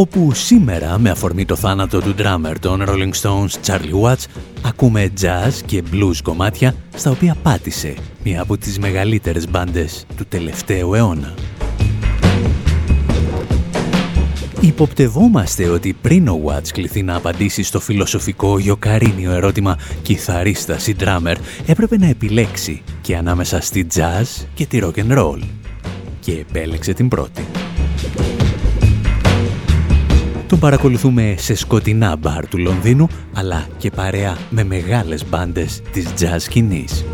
Όπου σήμερα με αφορμή το θάνατο του drummer των Rolling Stones Charlie Watts ακούμε jazz και blues κομμάτια στα οποία πάτησε μία από τις μεγαλύτερες μπάντες του τελευταίου αιώνα. Υποπτευόμαστε ότι πριν ο Watts κληθεί να απαντήσει στο φιλοσοφικό γιοκαρίνιο ερώτημα κιθαρίστας ή drummer έπρεπε να επιλέξει και ανάμεσα στη jazz και τη rock and roll και επέλεξε την πρώτη. Τον παρακολουθούμε σε σκοτεινά μπαρ του Λονδίνου, αλλά και παρέα με μεγάλες μπάντες της jazz σκηνής.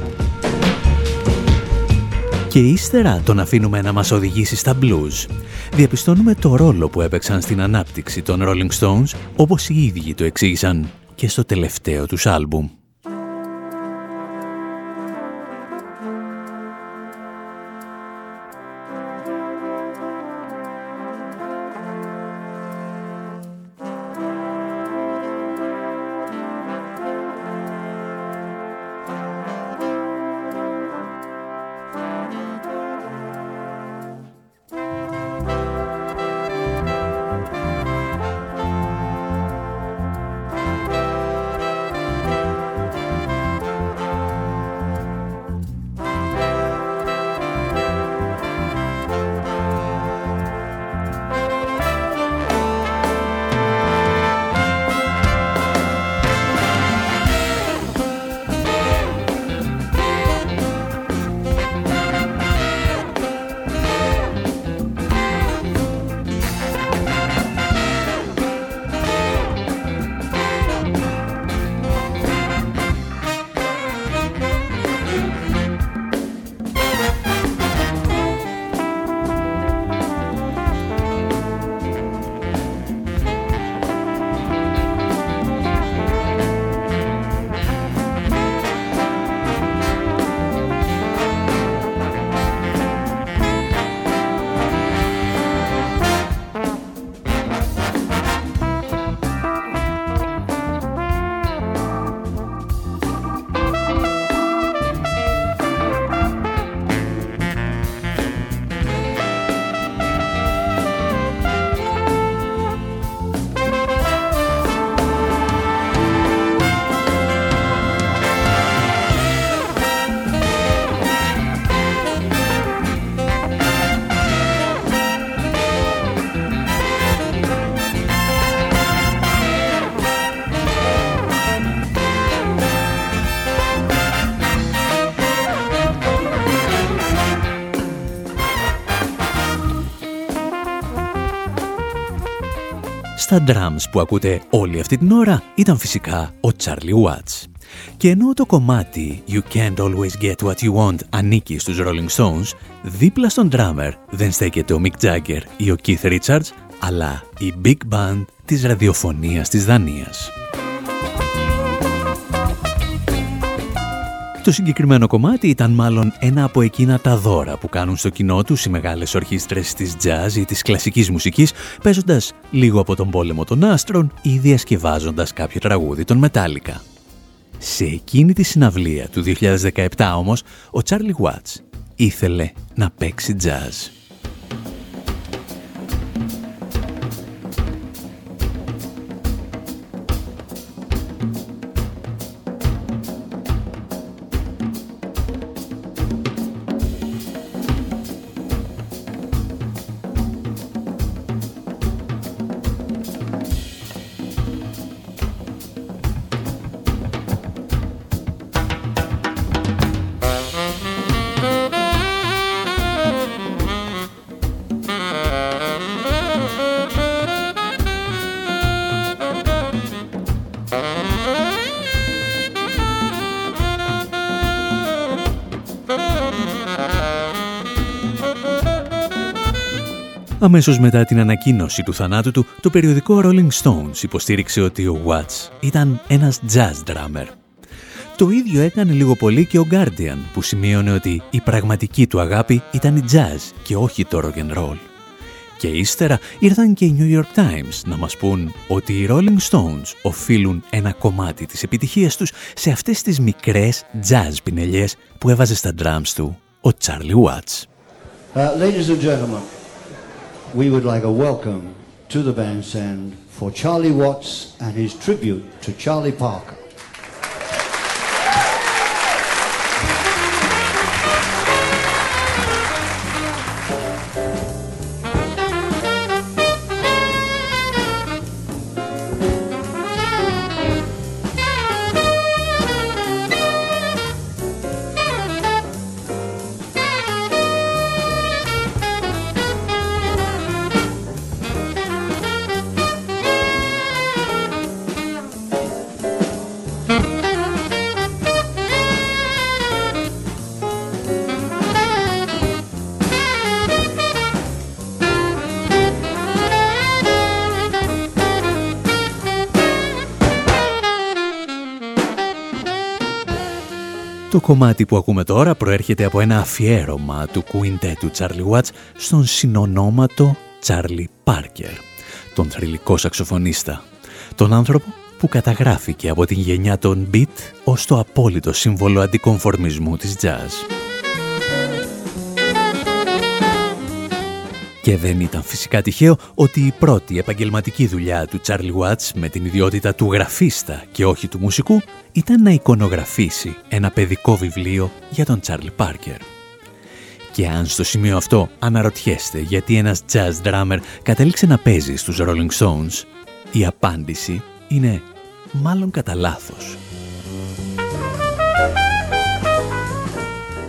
Και ύστερα τον αφήνουμε να μας οδηγήσει στα blues. Διαπιστώνουμε το ρόλο που έπαιξαν στην ανάπτυξη των Rolling Stones, όπως οι ίδιοι το εξήγησαν και στο τελευταίο τους άλμπουμ. Στα drums που ακούτε όλη αυτή την ώρα ήταν φυσικά ο Charlie Watts. Και ενώ το κομμάτι You Can't Always Get What You Want ανήκει στους Rolling Stones, δίπλα στον drummer δεν στέκεται ο Mick Jagger ή ο Keith Richards, αλλά η Big Band της ραδιοφωνίας της Δανίας. Το συγκεκριμένο κομμάτι ήταν μάλλον ένα από εκείνα τα δώρα που κάνουν στο κοινό τους οι μεγάλες ορχήστρες της jazz ή της κλασικής μουσικής, παίζοντας λίγο από τον πόλεμο των άστρων ή διασκευάζοντας κάποιο τραγούδι των Μετάλλικα. Σε εκείνη τη συναυλία του 2017 όμως, ο Charlie Watts ήθελε να παίξει jazz. Αμέσως μετά την ανακοίνωση του θανάτου του, το περιοδικό Rolling Stones υποστήριξε ότι ο Watts ήταν ένας jazz drummer. Το ίδιο έκανε λίγο πολύ και ο Guardian που σημείωνε ότι η πραγματική του αγάπη ήταν η jazz και όχι το rock and roll. Και ύστερα ήρθαν και οι New York Times να μας πούν ότι οι Rolling Stones οφείλουν ένα κομμάτι της επιτυχίας τους σε αυτές τις μικρές jazz πινελιές που έβαζε στα drums του ο Charlie Watts. Uh, ladies and gentlemen, we would like a welcome to the bandstand for Charlie Watts and his tribute to Charlie Parker. Το κομμάτι που ακούμε τώρα προέρχεται από ένα αφιέρωμα του κουίντέ του Charlie Watts στον συνονόματο Charlie Parker, τον θρηλυκό σαξοφωνίστα, τον άνθρωπο που καταγράφηκε από την γενιά των beat ως το απόλυτο σύμβολο αντικομφορμισμού της jazz. Και δεν ήταν φυσικά τυχαίο ότι η πρώτη επαγγελματική δουλειά του Charlie Watts με την ιδιότητα του γραφίστα και όχι του μουσικού ήταν να εικονογραφήσει ένα παιδικό βιβλίο για τον Charlie Parker. Και αν στο σημείο αυτό αναρωτιέστε γιατί ένας jazz drummer κατέληξε να παίζει στους Rolling Stones, η απάντηση είναι μάλλον κατά λάθος.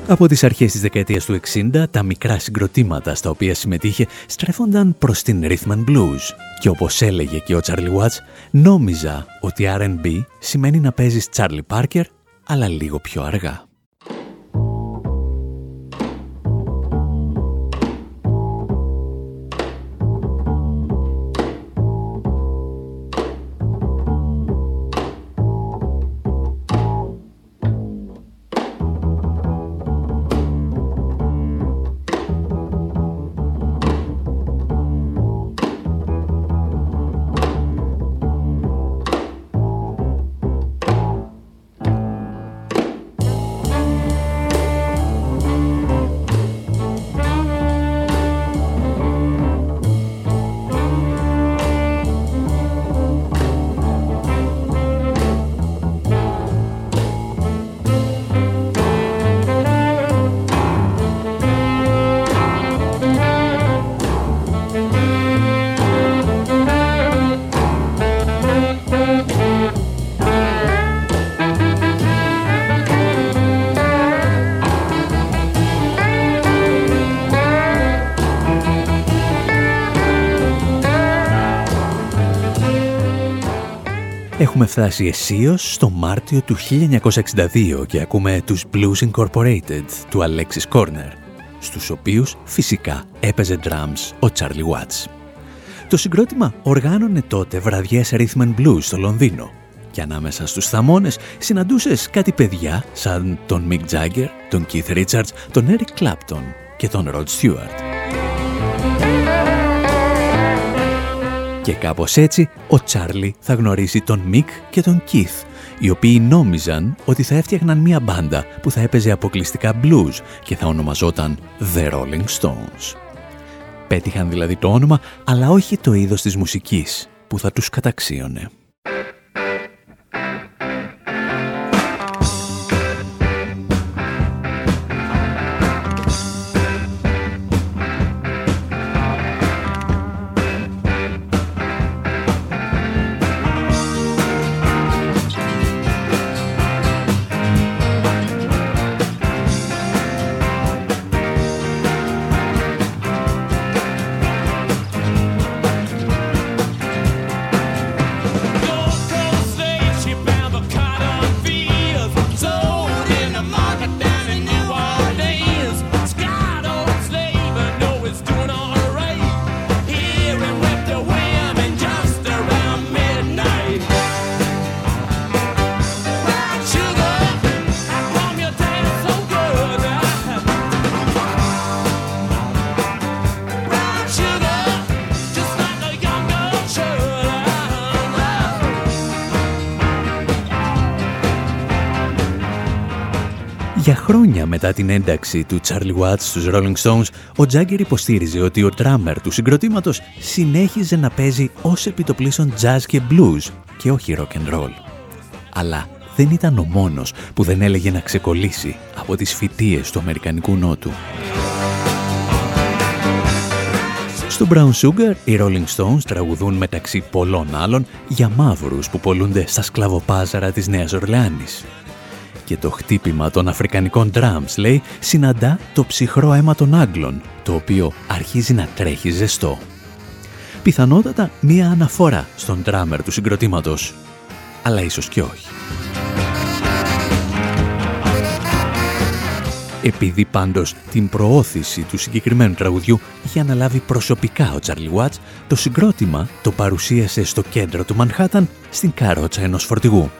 Από τις αρχές της δεκαετίας του 60, τα μικρά συγκροτήματα στα οποία συμμετείχε στρέφονταν προς την rhythm and blues και όπως έλεγε και ο Charlie Watts, νόμιζα ότι R&B σημαίνει να παίζεις Charlie Parker, αλλά λίγο πιο αργά. Έχουμε φτάσει αισίως στο Μάρτιο του 1962 και ακούμε τους Blues Incorporated του Alexis Corner, στους οποίους φυσικά έπαιζε drums ο Charlie Watts. Το συγκρότημα οργάνωνε τότε βραδιές rhythm and blues στο Λονδίνο και ανάμεσα στους θαμώνες συναντούσες κάτι παιδιά σαν τον Mick Jagger, τον Keith Richards, τον Eric Clapton και τον Rod Stewart. Και κάπως έτσι ο Τσάρλι θα γνωρίσει τον Μικ και τον Κιθ, οι οποίοι νόμιζαν ότι θα έφτιαχναν μία μπάντα που θα έπαιζε αποκλειστικά blues και θα ονομαζόταν The Rolling Stones. Πέτυχαν δηλαδή το όνομα, αλλά όχι το είδος της μουσικής που θα τους καταξίωνε. Χρόνια μετά την ένταξη του Charlie Watts στους Rolling Stones, ο Jagger υποστήριζε ότι ο drummer του συγκροτήματος συνέχιζε να παίζει ως επιτοπλίστων jazz και blues και όχι rock and roll. Αλλά δεν ήταν ο μόνος που δεν έλεγε να ξεκολλήσει από τις φυτίες του Αμερικανικού Νότου. Στο Brown Sugar, οι Rolling Stones τραγουδούν μεταξύ πολλών άλλων για μαύρους που πολλούνται στα σκλαβοπάζαρα της Νέας Ορλεάνης. Και το χτύπημα των αφρικανικών drums, λέει, συναντά το ψυχρό αίμα των Άγγλων, το οποίο αρχίζει να τρέχει ζεστό. Πιθανότατα μία αναφορά στον drummer του συγκροτήματος, αλλά ίσως και όχι. Επειδή πάντως την προώθηση του συγκεκριμένου τραγουδιού είχε αναλάβει προσωπικά ο Τσάρλι Βάτς, το συγκρότημα το παρουσίασε στο κέντρο του Μανχάταν στην καρότσα ενός φορτηγού.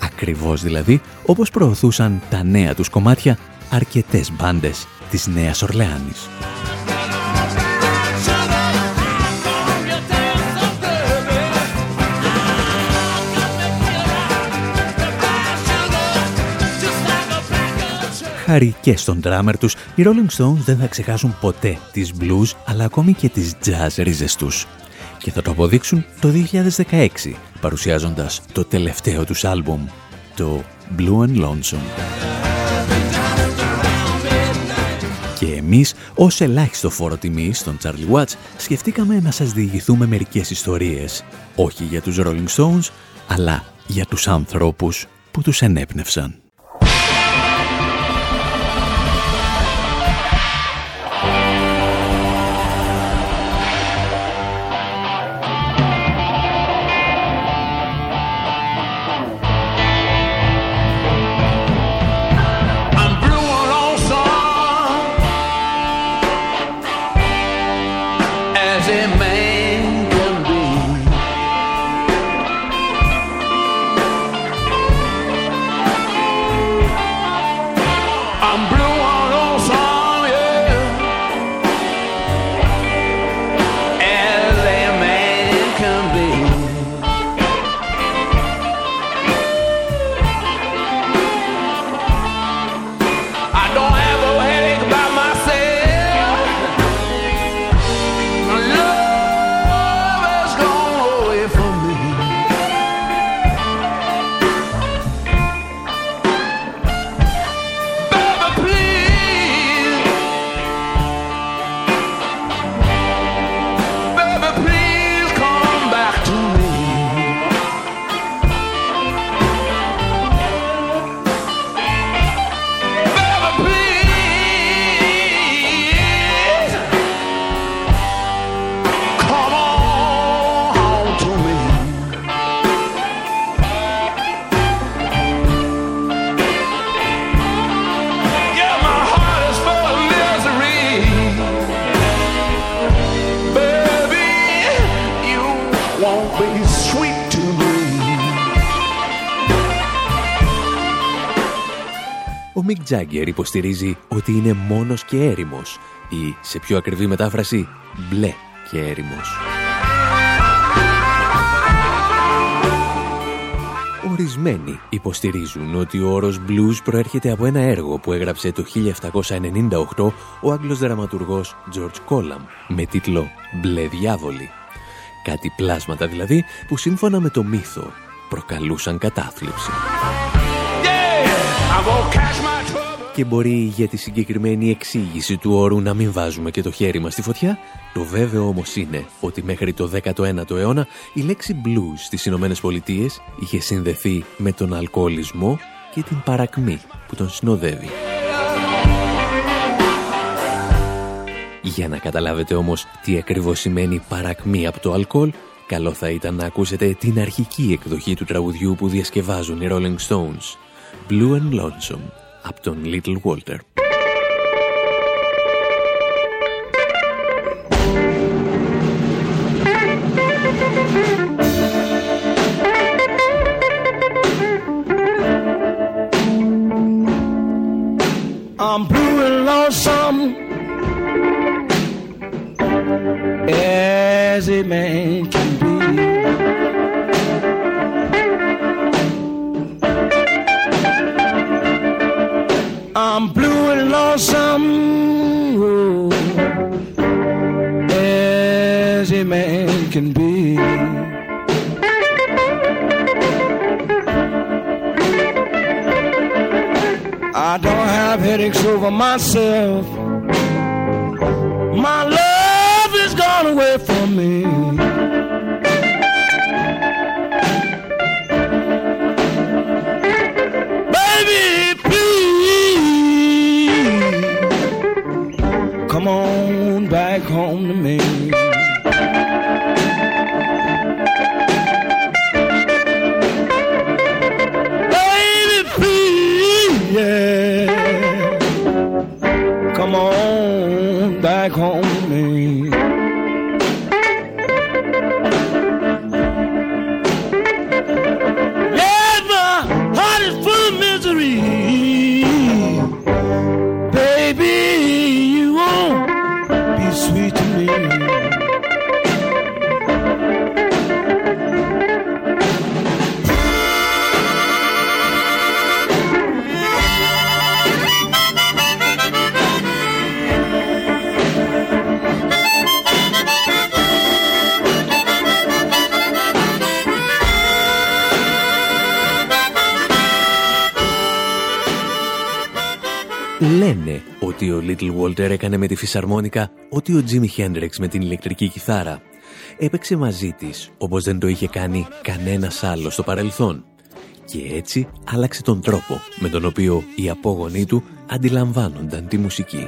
Ακριβώς δηλαδή όπως προωθούσαν τα νέα τους κομμάτια αρκετές μπάντες της Νέας Ορλεάνης. χάρη και στον drummer τους, οι Rolling Stones δεν θα ξεχάσουν ποτέ τις blues, αλλά ακόμη και τις jazz ρίζες τους. Και θα το αποδείξουν το 2016, παρουσιάζοντας το τελευταίο τους άλμπουμ, το Blue and Lonesome. Και εμείς, ως ελάχιστο φόρο τιμή στον Charlie Watts, σκεφτήκαμε να σας διηγηθούμε μερικές ιστορίες. Όχι για τους Rolling Stones, αλλά για τους ανθρώπους που τους ενέπνευσαν. Τζάγκερ υποστηρίζει ότι είναι μόνος και έρημος ή, σε πιο ακριβή μετάφραση, μπλε και έρημος. Ορισμένοι υποστηρίζουν ότι ο όρος blues προέρχεται από ένα έργο που έγραψε το 1798 ο Άγγλος δραματουργός George Collam με τίτλο «Μπλε διάβολη». Κάτι πλάσματα δηλαδή που σύμφωνα με το μύθο προκαλούσαν κατάθλιψη και μπορεί για τη συγκεκριμένη εξήγηση του όρου να μην βάζουμε και το χέρι μας στη φωτιά, το βέβαιο όμως είναι ότι μέχρι το 19ο αιώνα η λέξη blues στις Ηνωμένες Πολιτείες είχε συνδεθεί με τον αλκοολισμό και την παρακμή που τον συνοδεύει. Για να καταλάβετε όμως τι ακριβώς σημαίνει παρακμή από το αλκοόλ, καλό θα ήταν να ακούσετε την αρχική εκδοχή του τραγουδιού που διασκευάζουν οι Rolling Stones, Blue and Lonesome από τον Little Walter. I'm blue and lonesome as a man lonesome oh, as a man can be. I don't have headaches over myself. My love is gone away from me. Λένε ότι ο Little Walter έκανε με τη φυσαρμόνικα ότι ο Jimi Hendrix με την ηλεκτρική κιθάρα. Έπαιξε μαζί της όπως δεν το είχε κάνει κανένας άλλος στο παρελθόν. Και έτσι άλλαξε τον τρόπο με τον οποίο οι απόγονοί του αντιλαμβάνονταν τη μουσική.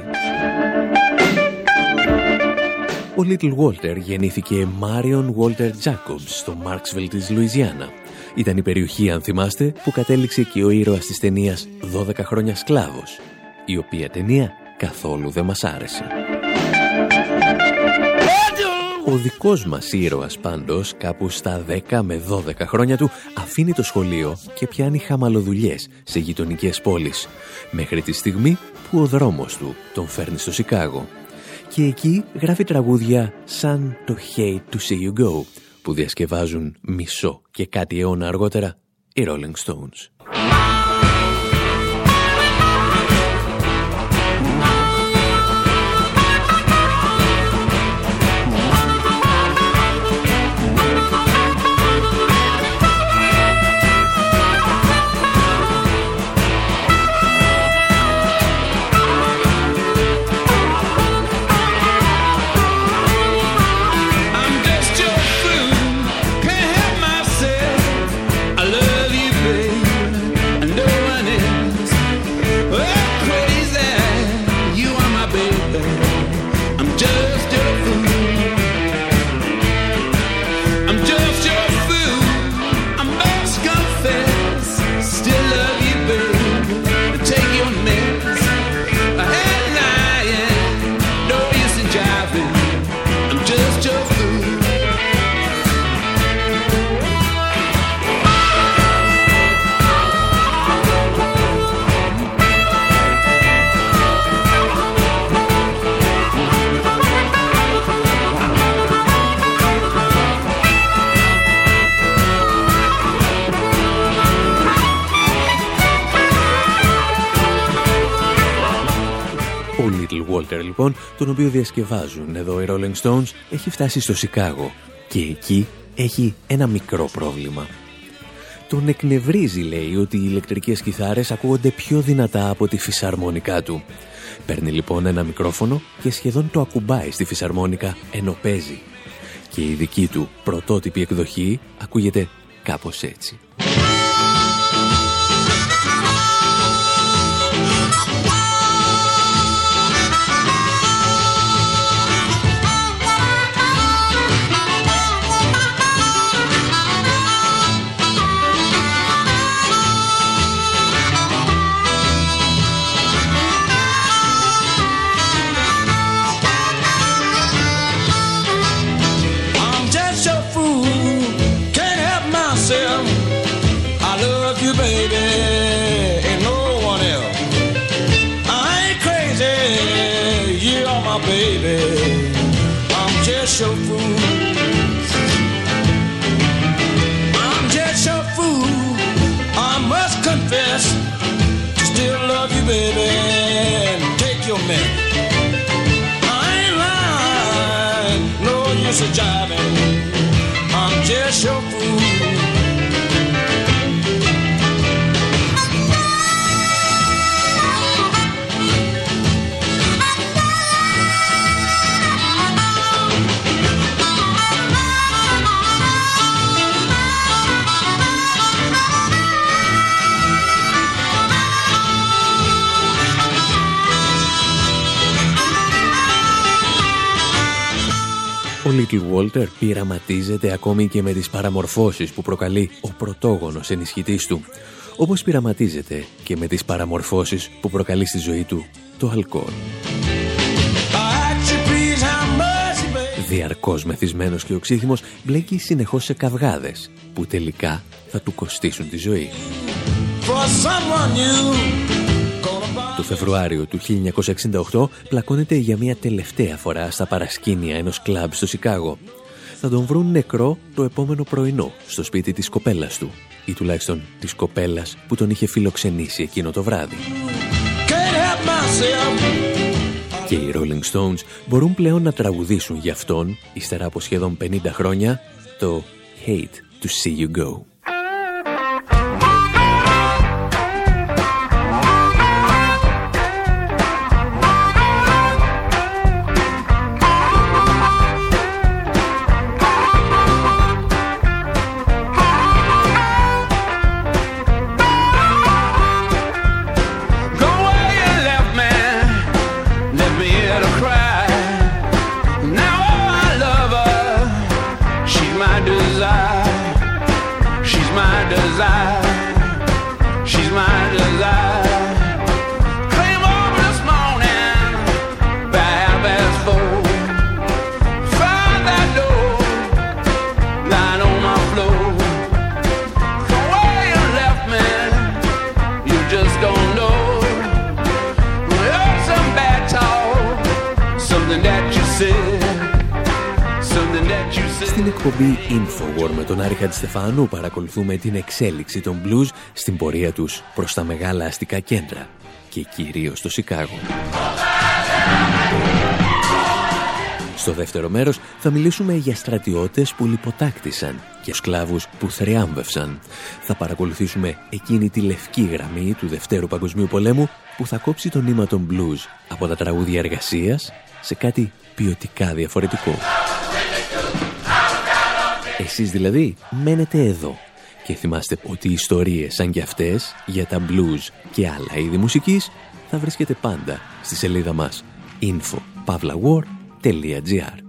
Ο Little Walter γεννήθηκε Marion Walter Jacobs στο Marksville της Λουιζιάννα. Ήταν η περιοχή, αν θυμάστε, που κατέληξε και ο ήρωας της ταινίας «12 χρόνια σκλάβος», η οποία ταινία καθόλου δεν μας άρεσε. Ο δικός μας ήρωας πάντως κάπου στα 10 με 12 χρόνια του αφήνει το σχολείο και πιάνει χαμαλοδουλειές σε γειτονικές πόλεις μέχρι τη στιγμή που ο δρόμος του τον φέρνει στο Σικάγο και εκεί γράφει τραγούδια σαν το Hate to See You Go που διασκευάζουν μισό και κάτι αιώνα αργότερα οι Rolling Stones. Λοιπόν, τον οποίο διασκευάζουν εδώ οι Rolling Stones, έχει φτάσει στο Σικάγο και εκεί έχει ένα μικρό πρόβλημα. Τον εκνευρίζει λέει ότι οι ηλεκτρικές κιθάρες ακούγονται πιο δυνατά από τη φυσαρμόνικά του. Παίρνει λοιπόν ένα μικρόφωνο και σχεδόν το ακουμπάει στη φυσαρμόνικα ενώ παίζει. Και η δική του πρωτότυπη εκδοχή ακούγεται κάπως έτσι. message job. Little Walter πειραματίζεται ακόμη και με τις παραμορφώσεις που προκαλεί ο πρωτόγονος ενισχυτής του, όπως πειραματίζεται και με τις παραμορφώσεις που προκαλεί στη ζωή του το αλκοόλ. Διαρκώς μεθυσμένος και οξύθυμος μπλέκει συνεχώς σε καυγάδες που τελικά θα του κοστίσουν τη ζωή. Το Φεβρουάριο του 1968 πλακώνεται για μια τελευταία φορά στα παρασκήνια ενός κλαμπ στο Σικάγο. Θα τον βρουν νεκρό το επόμενο πρωινό στο σπίτι της κοπέλας του ή τουλάχιστον της κοπέλας που τον είχε φιλοξενήσει εκείνο το βράδυ. Και οι Rolling Stones μπορούν πλέον να τραγουδήσουν για αυτόν, ύστερα από σχεδόν 50 χρόνια, το Hate to See You Go. Στην εκπομπή Infowar με τον Άρη Χατζηστεφάνου παρακολουθούμε την εξέλιξη των blues στην πορεία τους προς τα μεγάλα αστικά κέντρα και κυρίως στο Σικάγο. Στο δεύτερο μέρος θα μιλήσουμε για στρατιώτες που λιποτάκτησαν και σκλάβους που θριάμβευσαν. Θα παρακολουθήσουμε εκείνη τη λευκή γραμμή του Δευτέρου Παγκοσμίου Πολέμου που θα κόψει το νήμα των blues από τα τραγούδια εργασίας σε κάτι ποιοτικά διαφορετικό. Εσείς δηλαδή μένετε εδώ και θυμάστε ότι οι ιστορίες σαν και αυτές για τα blues και άλλα είδη μουσικής θα βρίσκεται πάντα στη σελίδα μας info.pavlawar.gr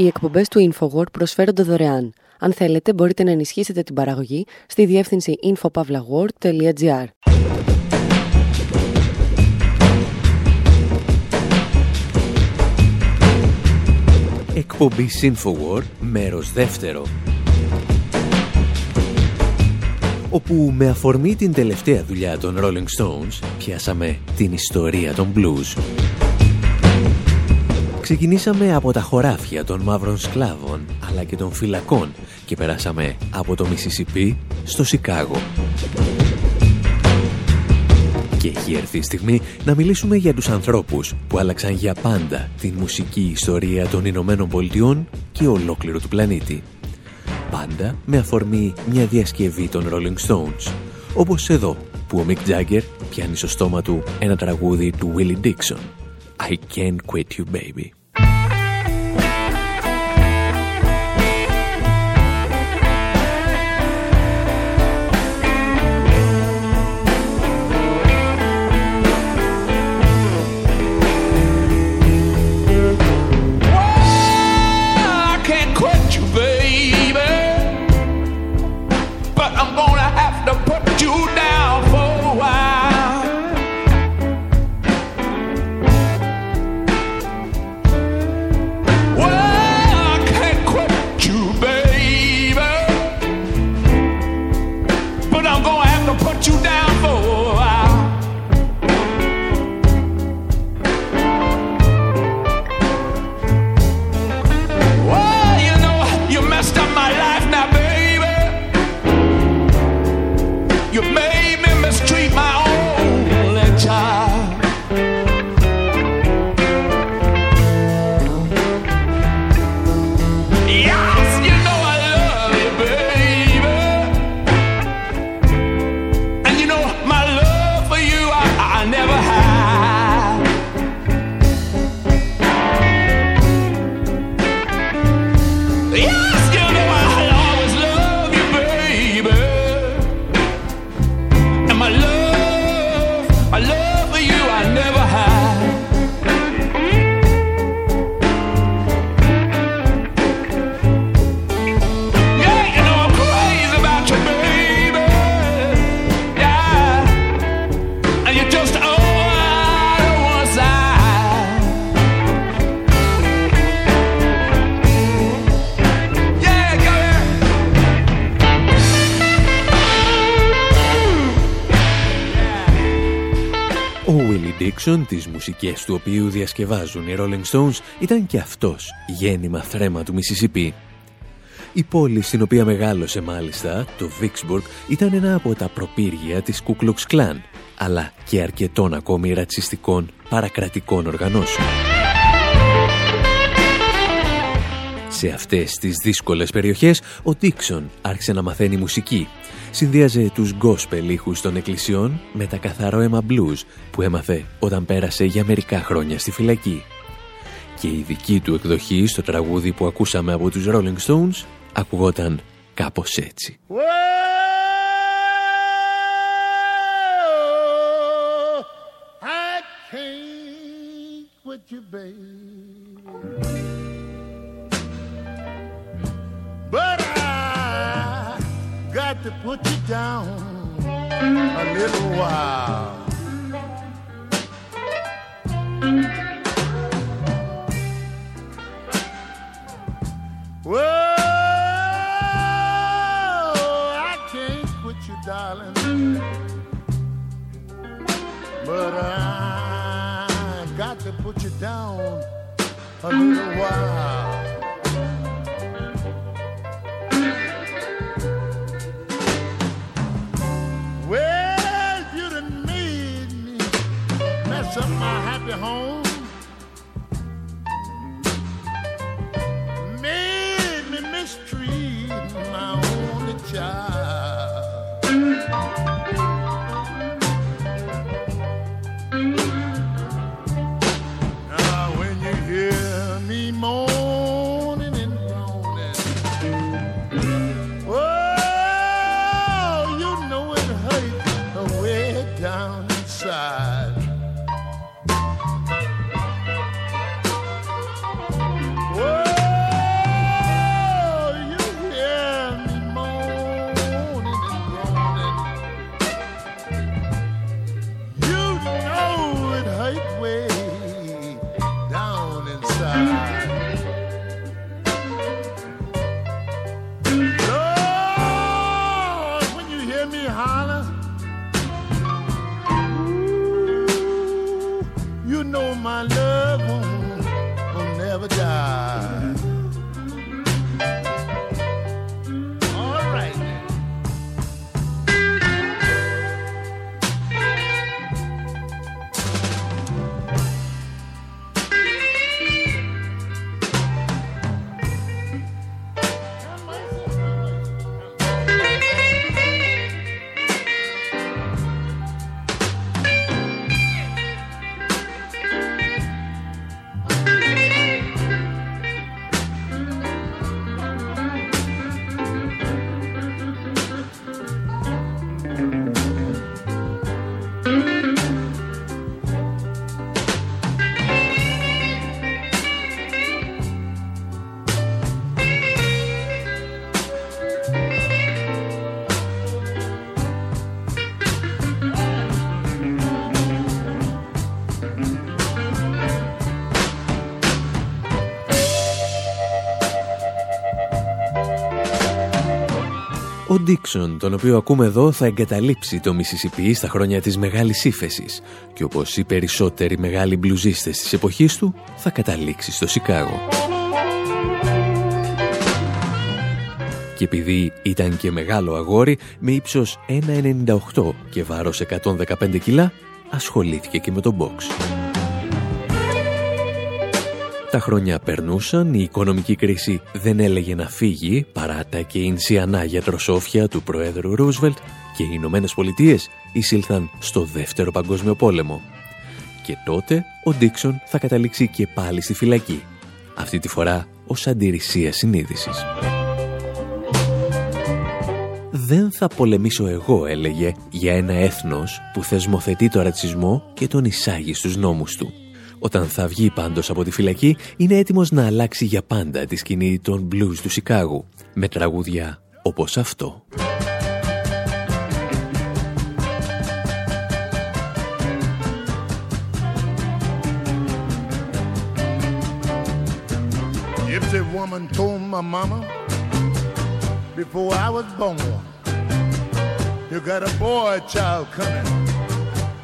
Οι εκπομπές του InfoWord προσφέρονται δωρεάν. Αν θέλετε, μπορείτε να ενισχύσετε την παραγωγή στη διεύθυνση infopavlagor.gr. Εκπομπή InfoWord, μέρος δεύτερο. Όπου με αφορμή την τελευταία δουλειά των Rolling Stones, πιάσαμε την ιστορία των blues. Ξεκινήσαμε από τα χωράφια των μαύρων σκλάβων, αλλά και των φυλακών και περάσαμε από το Μισισιπί στο Σικάγο. Και έχει έρθει η στιγμή να μιλήσουμε για τους ανθρώπους που άλλαξαν για πάντα την μουσική ιστορία των Ηνωμένων Πολιτειών και ολόκληρου του πλανήτη. Πάντα με αφορμή μια διασκευή των Rolling Stones, όπως εδώ που ο Mick Jagger πιάνει στο στόμα του ένα τραγούδι του Willie Dixon. I can't quit you baby. Jackson, τις μουσικές του οποίου διασκευάζουν οι Rolling Stones, ήταν και αυτός γέννημα θρέμα του Μississippi. Η πόλη στην οποία μεγάλωσε μάλιστα, το Vicksburg, ήταν ένα από τα προπύργια της Ku Klux Klan, αλλά και αρκετών ακόμη ρατσιστικών παρακρατικών οργανώσεων. Σε αυτές τις δύσκολες περιοχές, ο Dixon άρχισε να μαθαίνει μουσική συνδύαζε τους γκόσπελ ήχους των εκκλησιών με τα καθαρό αίμα blues που έμαθε όταν πέρασε για μερικά χρόνια στη φυλακή. Και η δική του εκδοχή στο τραγούδι που ακούσαμε από τους Rolling Stones ακουγόταν κάπως έτσι. To put you down a little while. Ο Ντίξον, τον οποίο ακούμε εδώ, θα εγκαταλείψει το Μισισιπί στα χρόνια της Μεγάλης ύφεσης και όπως οι περισσότεροι μεγάλοι μπλουζίστες της εποχής του, θα καταλήξει στο Σικάγο. Και επειδή ήταν και μεγάλο αγόρι με ύψος 1,98 και βάρος 115 κιλά, ασχολήθηκε και με τον box. Τα χρόνια περνούσαν, η οικονομική κρίση δεν έλεγε να φύγει παρά τα κεινσιανά γιατροσόφια του Προέδρου Ρούσβελτ και οι Ηνωμένες Πολιτείες εισήλθαν στο Δεύτερο Παγκόσμιο Πόλεμο. Και τότε ο Ντίξον θα καταλήξει και πάλι στη φυλακή, αυτή τη φορά ως αντιρρησία συνείδησης. «Δεν θα πολεμήσω εγώ», έλεγε, «για ένα έθνος που θεσμοθετεί το ρατσισμό και τον εισάγει στους νόμους του». Όταν θα βγει πάντως από τη φυλακή, είναι έτοιμος να αλλάξει για πάντα τη σκηνή των blues του Σικάγου, με τραγούδια όπως αυτό. Gypsy woman told my mama before I was born, you got a boy child coming,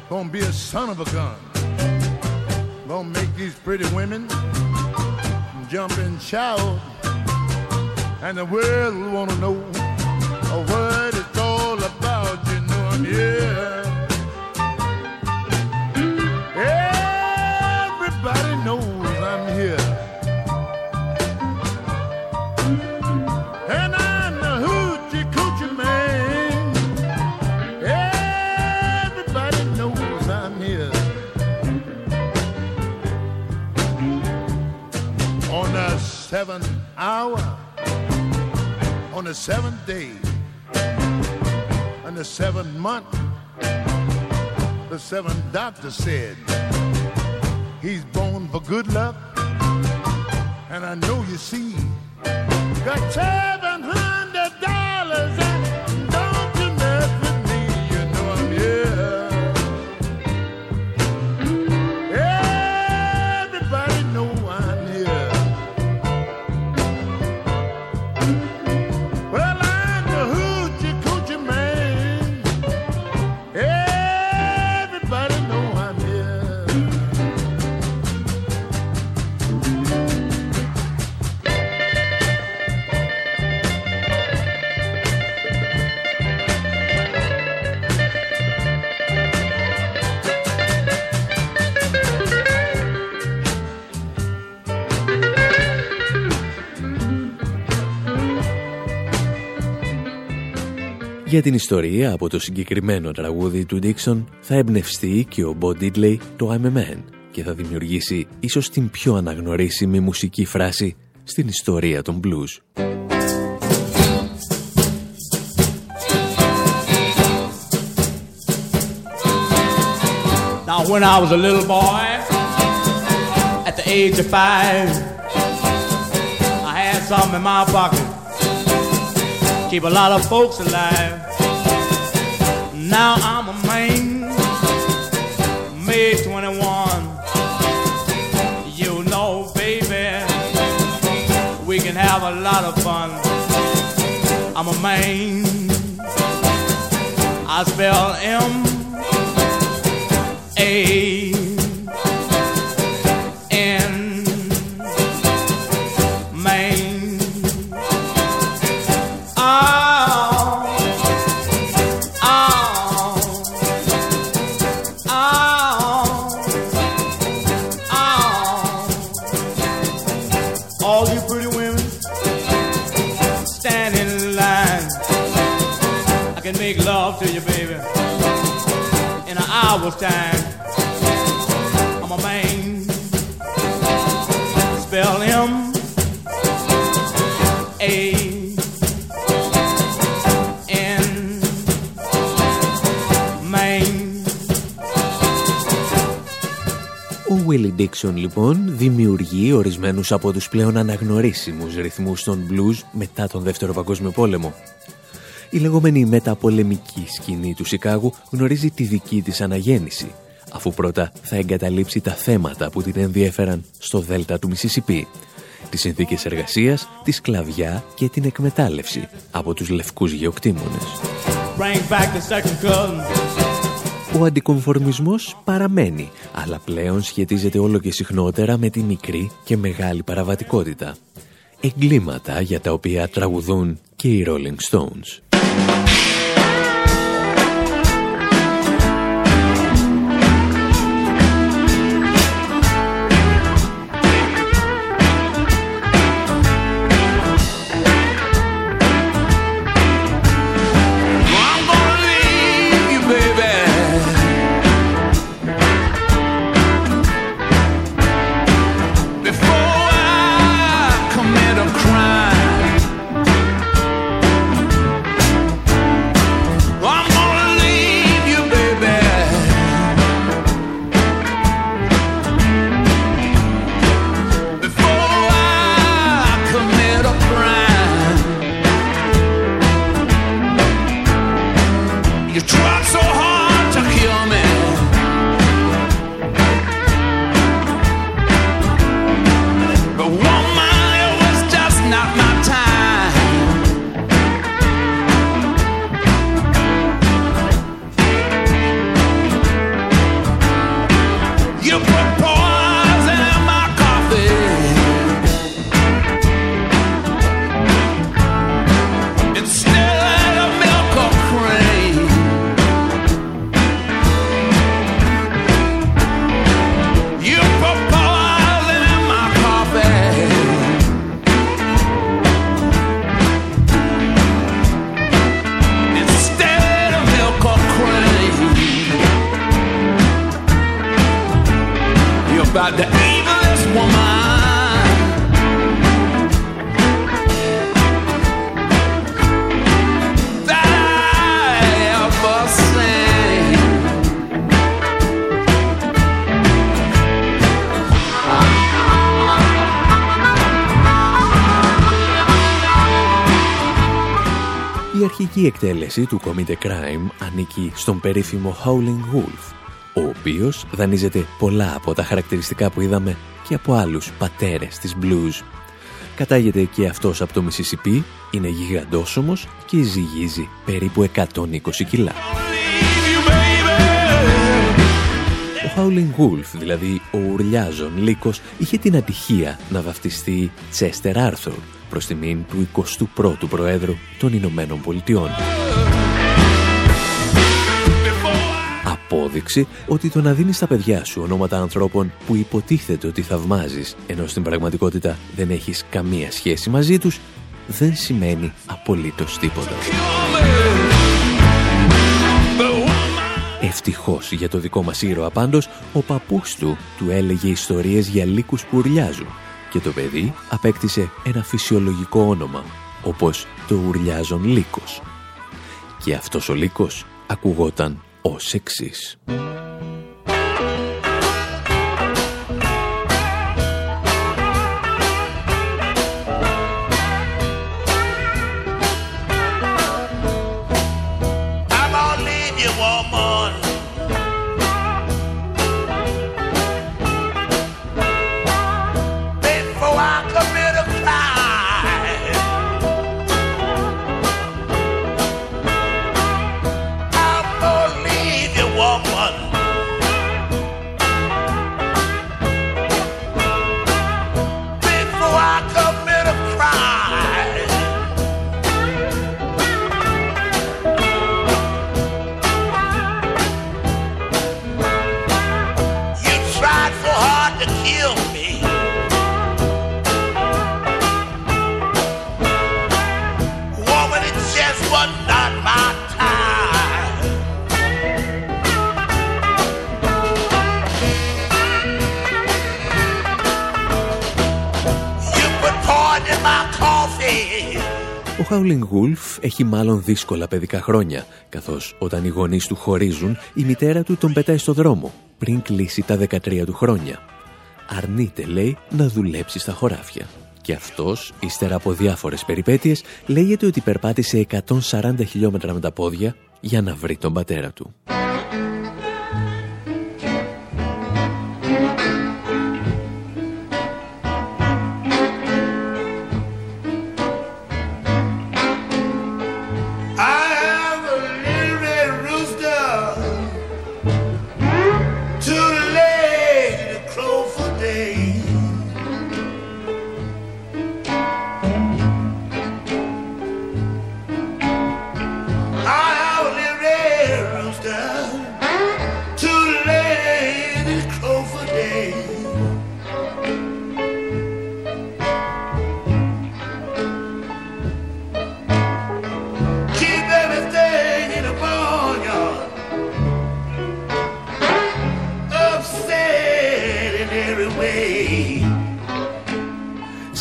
gonna be a son of a gun. Gonna make these pretty women jump and shout. And the world will wanna know the seventh day, and the seventh month, the seventh doctor said, He's born for good luck. And I know you see, got seven Για την ιστορία από το συγκεκριμένο τραγούδι του Dixon θα εμπνευστεί και ο Bo Diddley το I'm a Man και θα δημιουργήσει ίσως την πιο αναγνωρίσιμη μουσική φράση στην ιστορία των blues. Now when I was a little boy at the age of five I had something in my pocket keep a lot of folks alive. Now I'm a man, May 21. You know, baby, we can have a lot of fun. I'm a man. I spell M A Dixon λοιπόν δημιουργεί ορισμένους από τους πλέον αναγνωρίσιμους ρυθμούς των blues μετά τον Δεύτερο Παγκόσμιο Πόλεμο. Η λεγόμενη μεταπολεμική σκηνή του Σικάγου γνωρίζει τη δική της αναγέννηση, αφού πρώτα θα εγκαταλείψει τα θέματα που την ενδιέφεραν στο Δέλτα του Μισισιπή, τις συνθήκες εργασίας, τη σκλαβιά και την εκμετάλλευση από τους λευκούς γεωκτήμονες. Bring back the second cousin. Ο αντικομφορμισμός παραμένει, αλλά πλέον σχετίζεται όλο και συχνότερα με τη μικρή και μεγάλη παραβατικότητα. Εγκλήματα για τα οποία τραγουδούν και οι Rolling Stones. Η αρχική εκτέλεση του Commit a Crime ανήκει στον περίφημο Howling Wolf, ο οποίος δανείζεται πολλά από τα χαρακτηριστικά που είδαμε και από άλλους πατέρες της blues. Κατάγεται και αυτός από το Mississippi, είναι γιγαντόσωμος και ζυγίζει περίπου 120 κιλά. Ο Howling Wolf, δηλαδή ο ουρλιάζων λύκος, είχε την ατυχία να βαφτιστεί Chester Arthur προς τιμήν του 21ου Προέδρου των Ηνωμένων Πολιτειών. Απόδειξη ότι το να δίνεις στα παιδιά σου ονόματα ανθρώπων που υποτίθεται ότι θαυμάζεις, ενώ στην πραγματικότητα δεν έχεις καμία σχέση μαζί τους, δεν σημαίνει απολύτως τίποτα. Ευτυχώς για το δικό μας ήρωα πάντως, ο παππούς του του έλεγε ιστορίες για λύκους που ουρλιάζουν και το παιδί απέκτησε ένα φυσιολογικό όνομα, όπως το ουρλιάζον λύκος. Και αυτός ο λύκος ακουγόταν ως εξής. Howling Wolf έχει μάλλον δύσκολα παιδικά χρόνια, καθώς όταν οι γονείς του χωρίζουν, η μητέρα του τον πετάει στο δρόμο, πριν κλείσει τα 13 του χρόνια. Αρνείται, λέει, να δουλέψει στα χωράφια. Και αυτός, ύστερα από διάφορες περιπέτειες, λέγεται ότι περπάτησε 140 χιλιόμετρα με τα πόδια για να βρει τον πατέρα του.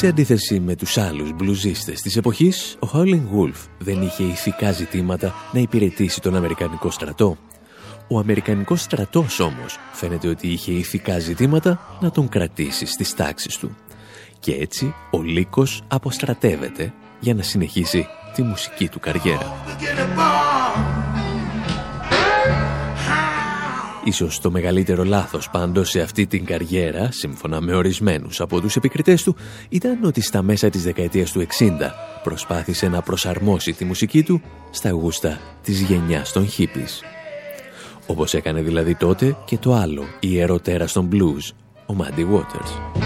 Σε αντίθεση με τους άλλους μπλουζίστες της εποχής, ο Howling Wolf δεν είχε ηθικά ζητήματα να υπηρετήσει τον Αμερικανικό στρατό. Ο Αμερικανικός στρατός όμως φαίνεται ότι είχε ηθικά ζητήματα να τον κρατήσει στις τάξεις του. Και έτσι ο Λύκος αποστρατεύεται για να συνεχίσει τη μουσική του καριέρα. Ίσως το μεγαλύτερο λάθος πάντως σε αυτή την καριέρα, σύμφωνα με ορισμένους από τους επικριτές του, ήταν ότι στα μέσα της δεκαετίας του 60 προσπάθησε να προσαρμόσει τη μουσική του στα γούστα της γενιάς των hippies. Όπως έκανε δηλαδή τότε και το άλλο ιεροτέρας των blues, ο Muddy Waters.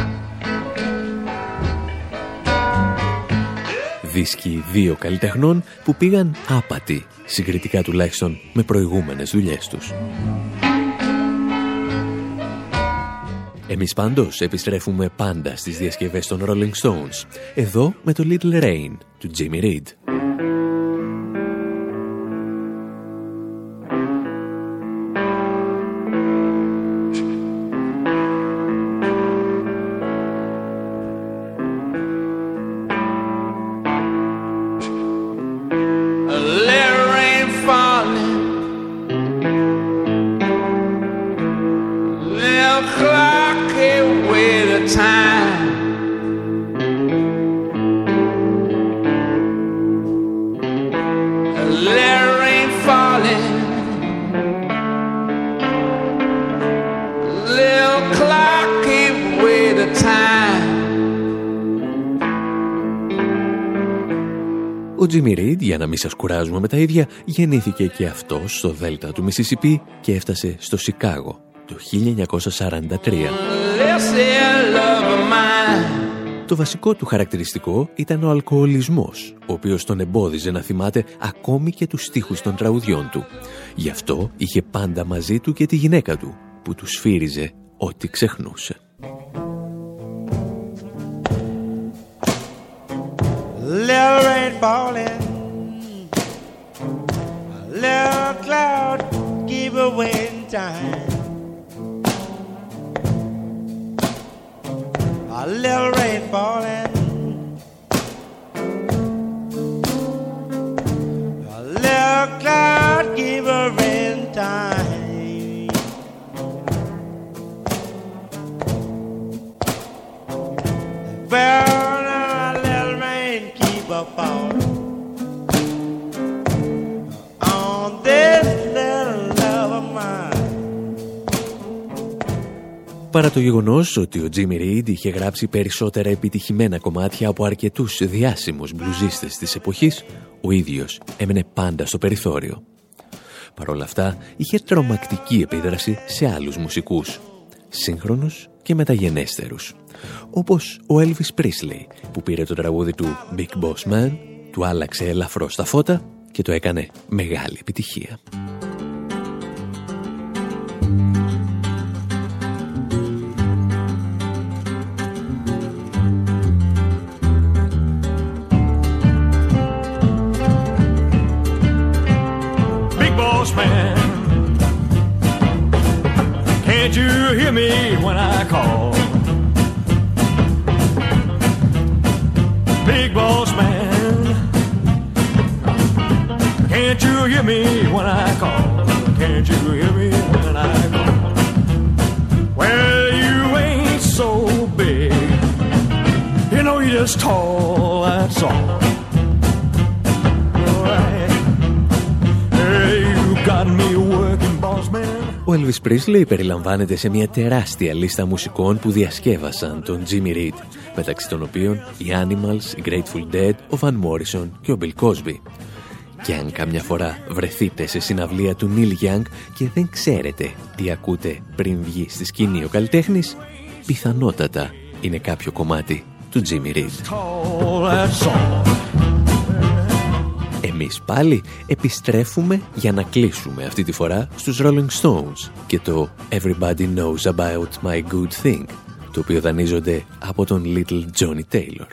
Δίσκοι δύο καλλιτεχνών που πήγαν άπατοι, συγκριτικά τουλάχιστον με προηγούμενες δουλειές τους. Εμείς πάντως επιστρέφουμε πάντα στις διασκευές των Rolling Stones. Εδώ με το Little Rain του Jimmy Reed. Ο Τζίμι Ρίντ, για να μην σας κουράζουμε με τα ίδια, γεννήθηκε και αυτός στο Δέλτα του Μισισιπί και έφτασε στο Σικάγο το 1943. Το βασικό του χαρακτηριστικό ήταν ο αλκοολισμός, ο οποίος τον εμπόδιζε να θυμάται ακόμη και τους στίχους των τραγουδιών του. Γι' αυτό είχε πάντα μαζί του και τη γυναίκα του, που του σφύριζε ό,τι ξεχνούσε. Falling, a little cloud keep away in time. A little rain falling, a little cloud keep away in time. Well, Παρά το γεγονός ότι ο Τζίμι Ρίντ είχε γράψει περισσότερα επιτυχημένα κομμάτια από αρκετούς διάσημους μπλουζίστες της εποχής, ο ίδιος έμενε πάντα στο περιθώριο. Παρ' όλα αυτά, είχε τρομακτική επίδραση σε άλλους μουσικούς, σύγχρονους και μεταγενέστερους, όπως ο Elvis Presley, που πήρε το τραγούδι του Big Boss Man, του άλλαξε ελαφρώς τα φώτα και το έκανε μεγάλη επιτυχία. Presley περιλαμβάνεται σε μια τεράστια λίστα μουσικών που διασκεύασαν τον Jimmy Reed, μεταξύ των οποίων οι Animals, οι Grateful Dead, ο Van Morrison και ο Bill Cosby. Και αν καμιά φορά βρεθείτε σε συναυλία του Neil Young και δεν ξέρετε τι ακούτε πριν βγει στη σκηνή ο καλλιτέχνης, πιθανότατα είναι κάποιο κομμάτι του Jimmy Reed. Εμείς πάλι επιστρέφουμε για να κλείσουμε αυτή τη φορά στους Rolling Stones και το Everybody Knows About My Good Thing, το οποίο δανείζονται από τον Little Johnny Taylor.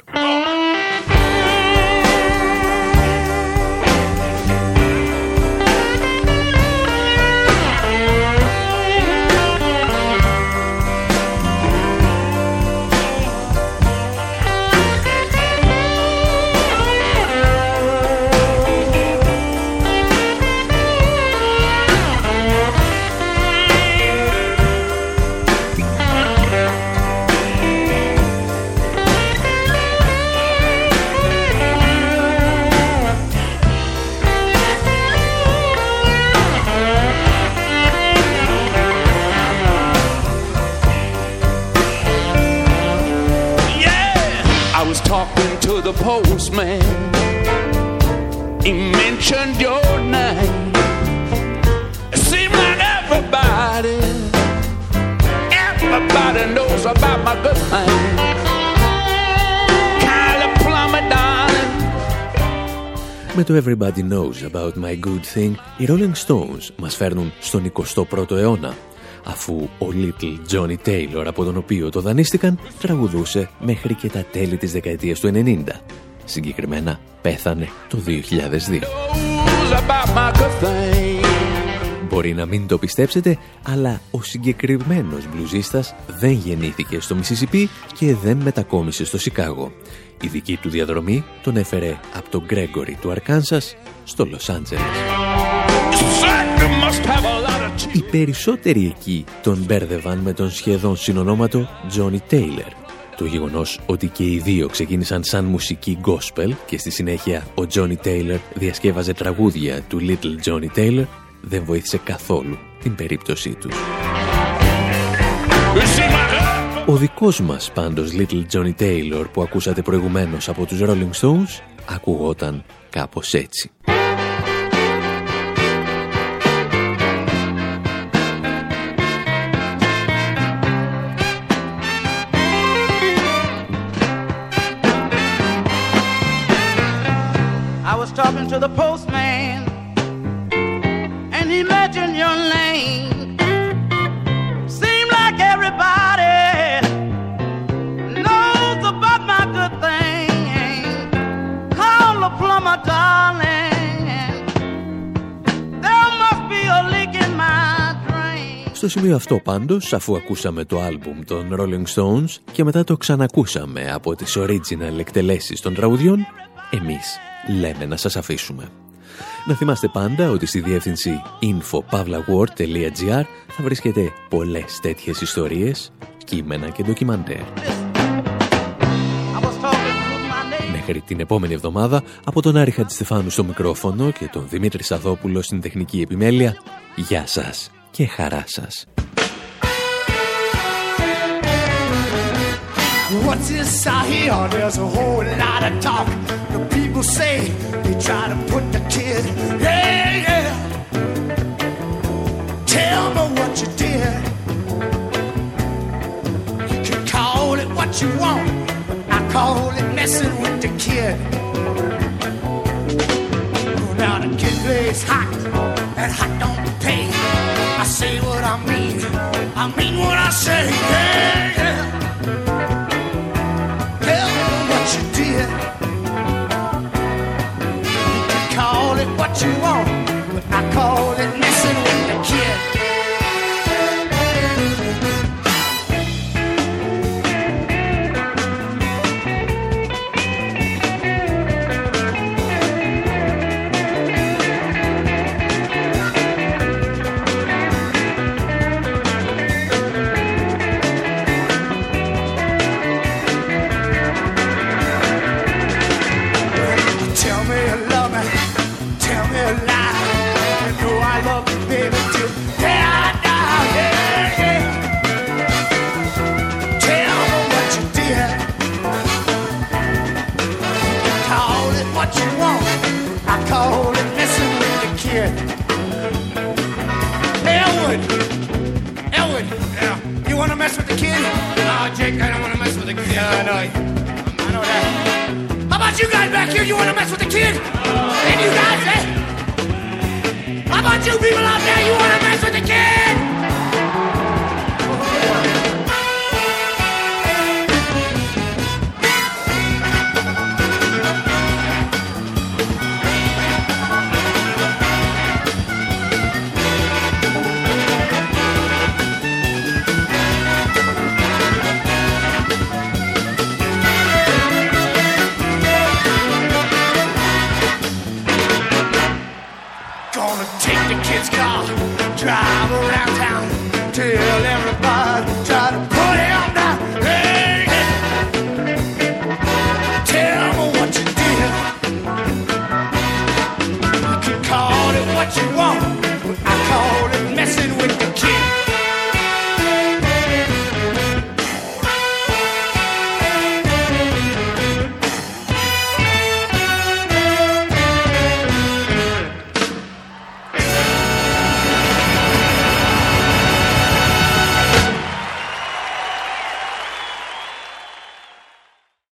Το Everybody Knows About My Good Thing, οι Rolling Stones μας φέρνουν στον 21ο αιώνα αφού ο Little Johnny Taylor από τον οποίο το δανείστηκαν τραγουδούσε μέχρι και τα τέλη της δεκαετίας του 90. Συγκεκριμένα πέθανε το 2002. Μπορεί να μην το πιστέψετε, αλλά ο συγκεκριμένος μπλουζίστας δεν γεννήθηκε στο Μισισιπί και δεν μετακόμισε στο Σικάγο. Η δική του διαδρομή τον έφερε από τον Γκρέγκορι του Αρκάνσας στο Λος Άντζελες. Οι περισσότεροι εκεί τον μπέρδευαν με τον σχεδόν συνονόματο Johnny Taylor. Το γεγονός ότι και οι δύο ξεκίνησαν σαν μουσική gospel και στη συνέχεια ο Johnny Taylor διασκεύαζε τραγούδια του Little Johnny Taylor δεν βοήθησε καθόλου την περίπτωσή τους. Ο δικός μας πάντως Little Johnny Taylor που ακούσατε προηγουμένως από τους Rolling Stones ακουγόταν κάπως έτσι. talking to the postman, and he mentioned your name. Seemed like everybody Στο σημείο αυτό πάντως, αφού ακούσαμε το άλμπουμ των Rolling Stones και μετά το ξανακούσαμε από τις original εκτελέσεις των τραγουδιών, εμείς λέμε να σας αφήσουμε. Να θυμάστε πάντα ότι στη διεύθυνση infopavlaword.gr θα βρίσκετε πολλές τέτοιες ιστορίες, κείμενα και ντοκιμαντέρ. Μέχρι την επόμενη εβδομάδα, από τον Άρη Χατζηστεφάνου στο μικρόφωνο και τον Δημήτρη Σαδόπουλο στην τεχνική επιμέλεια, γεια σας και χαρά σας. What's this I hear? There's a whole lot of talk. The people say they try to put the kid. Yeah, yeah. Tell me what you did. You can call it what you want. I call it messing with the kid. Now the kid plays hot, and hot don't I mean. I mean what I say.